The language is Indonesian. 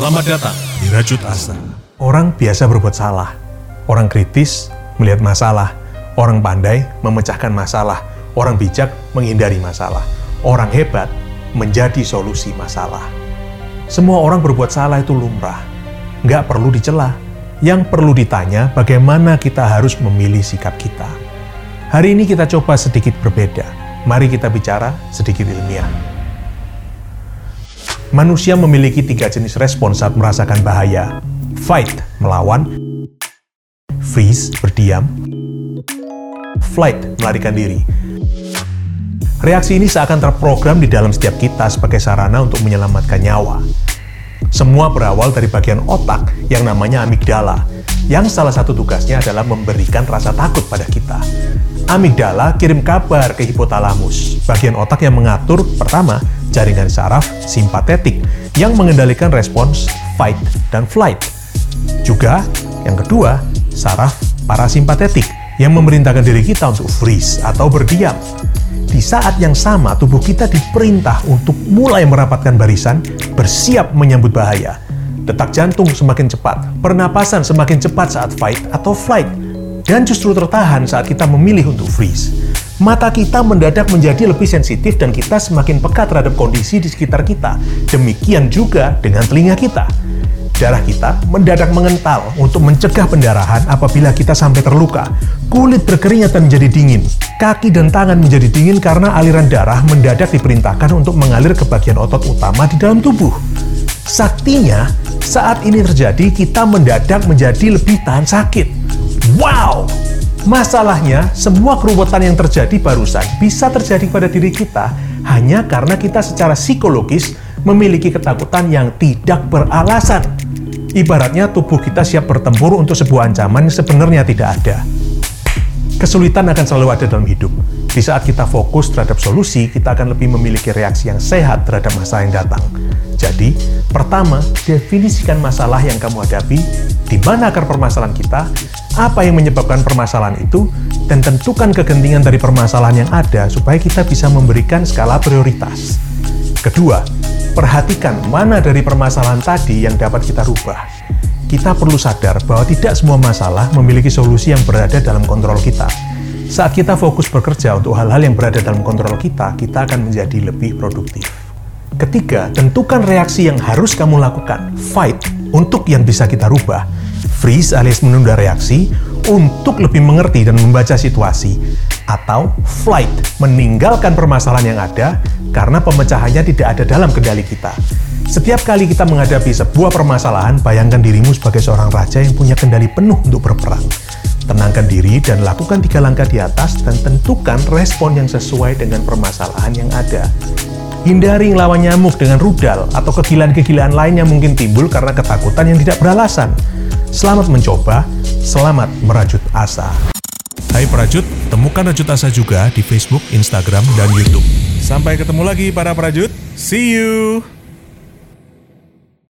Selamat datang di Rajut Asa. Orang biasa berbuat salah. Orang kritis melihat masalah. Orang pandai memecahkan masalah. Orang bijak menghindari masalah. Orang hebat menjadi solusi masalah. Semua orang berbuat salah itu lumrah. Nggak perlu dicela. Yang perlu ditanya bagaimana kita harus memilih sikap kita. Hari ini kita coba sedikit berbeda. Mari kita bicara sedikit ilmiah. Manusia memiliki tiga jenis respon saat merasakan bahaya. Fight, melawan. Freeze, berdiam. Flight, melarikan diri. Reaksi ini seakan terprogram di dalam setiap kita sebagai sarana untuk menyelamatkan nyawa. Semua berawal dari bagian otak yang namanya amigdala, yang salah satu tugasnya adalah memberikan rasa takut pada kita. Amigdala kirim kabar ke hipotalamus, bagian otak yang mengatur pertama jaringan saraf simpatetik yang mengendalikan respons fight dan flight. Juga yang kedua, saraf parasimpatetik yang memerintahkan diri kita untuk freeze atau berdiam. Di saat yang sama, tubuh kita diperintah untuk mulai merapatkan barisan, bersiap menyambut bahaya. Detak jantung semakin cepat, pernapasan semakin cepat saat fight atau flight, dan justru tertahan saat kita memilih untuk freeze. Mata kita mendadak menjadi lebih sensitif dan kita semakin peka terhadap kondisi di sekitar kita. Demikian juga dengan telinga kita. Darah kita mendadak mengental untuk mencegah pendarahan apabila kita sampai terluka. Kulit berkeringat dan menjadi dingin. Kaki dan tangan menjadi dingin karena aliran darah mendadak diperintahkan untuk mengalir ke bagian otot utama di dalam tubuh. Saktinya, saat ini terjadi, kita mendadak menjadi lebih tahan sakit. Wow! Masalahnya, semua keruwetan yang terjadi barusan bisa terjadi pada diri kita hanya karena kita secara psikologis memiliki ketakutan yang tidak beralasan. Ibaratnya tubuh kita siap bertempur untuk sebuah ancaman yang sebenarnya tidak ada. Kesulitan akan selalu ada dalam hidup. Di saat kita fokus terhadap solusi, kita akan lebih memiliki reaksi yang sehat terhadap masalah yang datang. Jadi, pertama, definisikan masalah yang kamu hadapi, di mana akar permasalahan kita, apa yang menyebabkan permasalahan itu, dan tentukan kegentingan dari permasalahan yang ada supaya kita bisa memberikan skala prioritas. Kedua, perhatikan mana dari permasalahan tadi yang dapat kita rubah. Kita perlu sadar bahwa tidak semua masalah memiliki solusi yang berada dalam kontrol kita. Saat kita fokus bekerja untuk hal-hal yang berada dalam kontrol kita, kita akan menjadi lebih produktif. Ketiga, tentukan reaksi yang harus kamu lakukan. Fight untuk yang bisa kita rubah. Freeze alias menunda reaksi untuk lebih mengerti dan membaca situasi. Atau flight, meninggalkan permasalahan yang ada karena pemecahannya tidak ada dalam kendali kita. Setiap kali kita menghadapi sebuah permasalahan, bayangkan dirimu sebagai seorang raja yang punya kendali penuh untuk berperang. Tenangkan diri dan lakukan tiga langkah di atas dan tentukan respon yang sesuai dengan permasalahan yang ada. Hindari ngelawan nyamuk dengan rudal atau kegilaan-kegilaan lain yang mungkin timbul karena ketakutan yang tidak beralasan. Selamat mencoba, selamat merajut asa. Hai Prajut, temukan Rajut Asa juga di Facebook, Instagram, dan YouTube. Sampai ketemu lagi para Prajut. See you!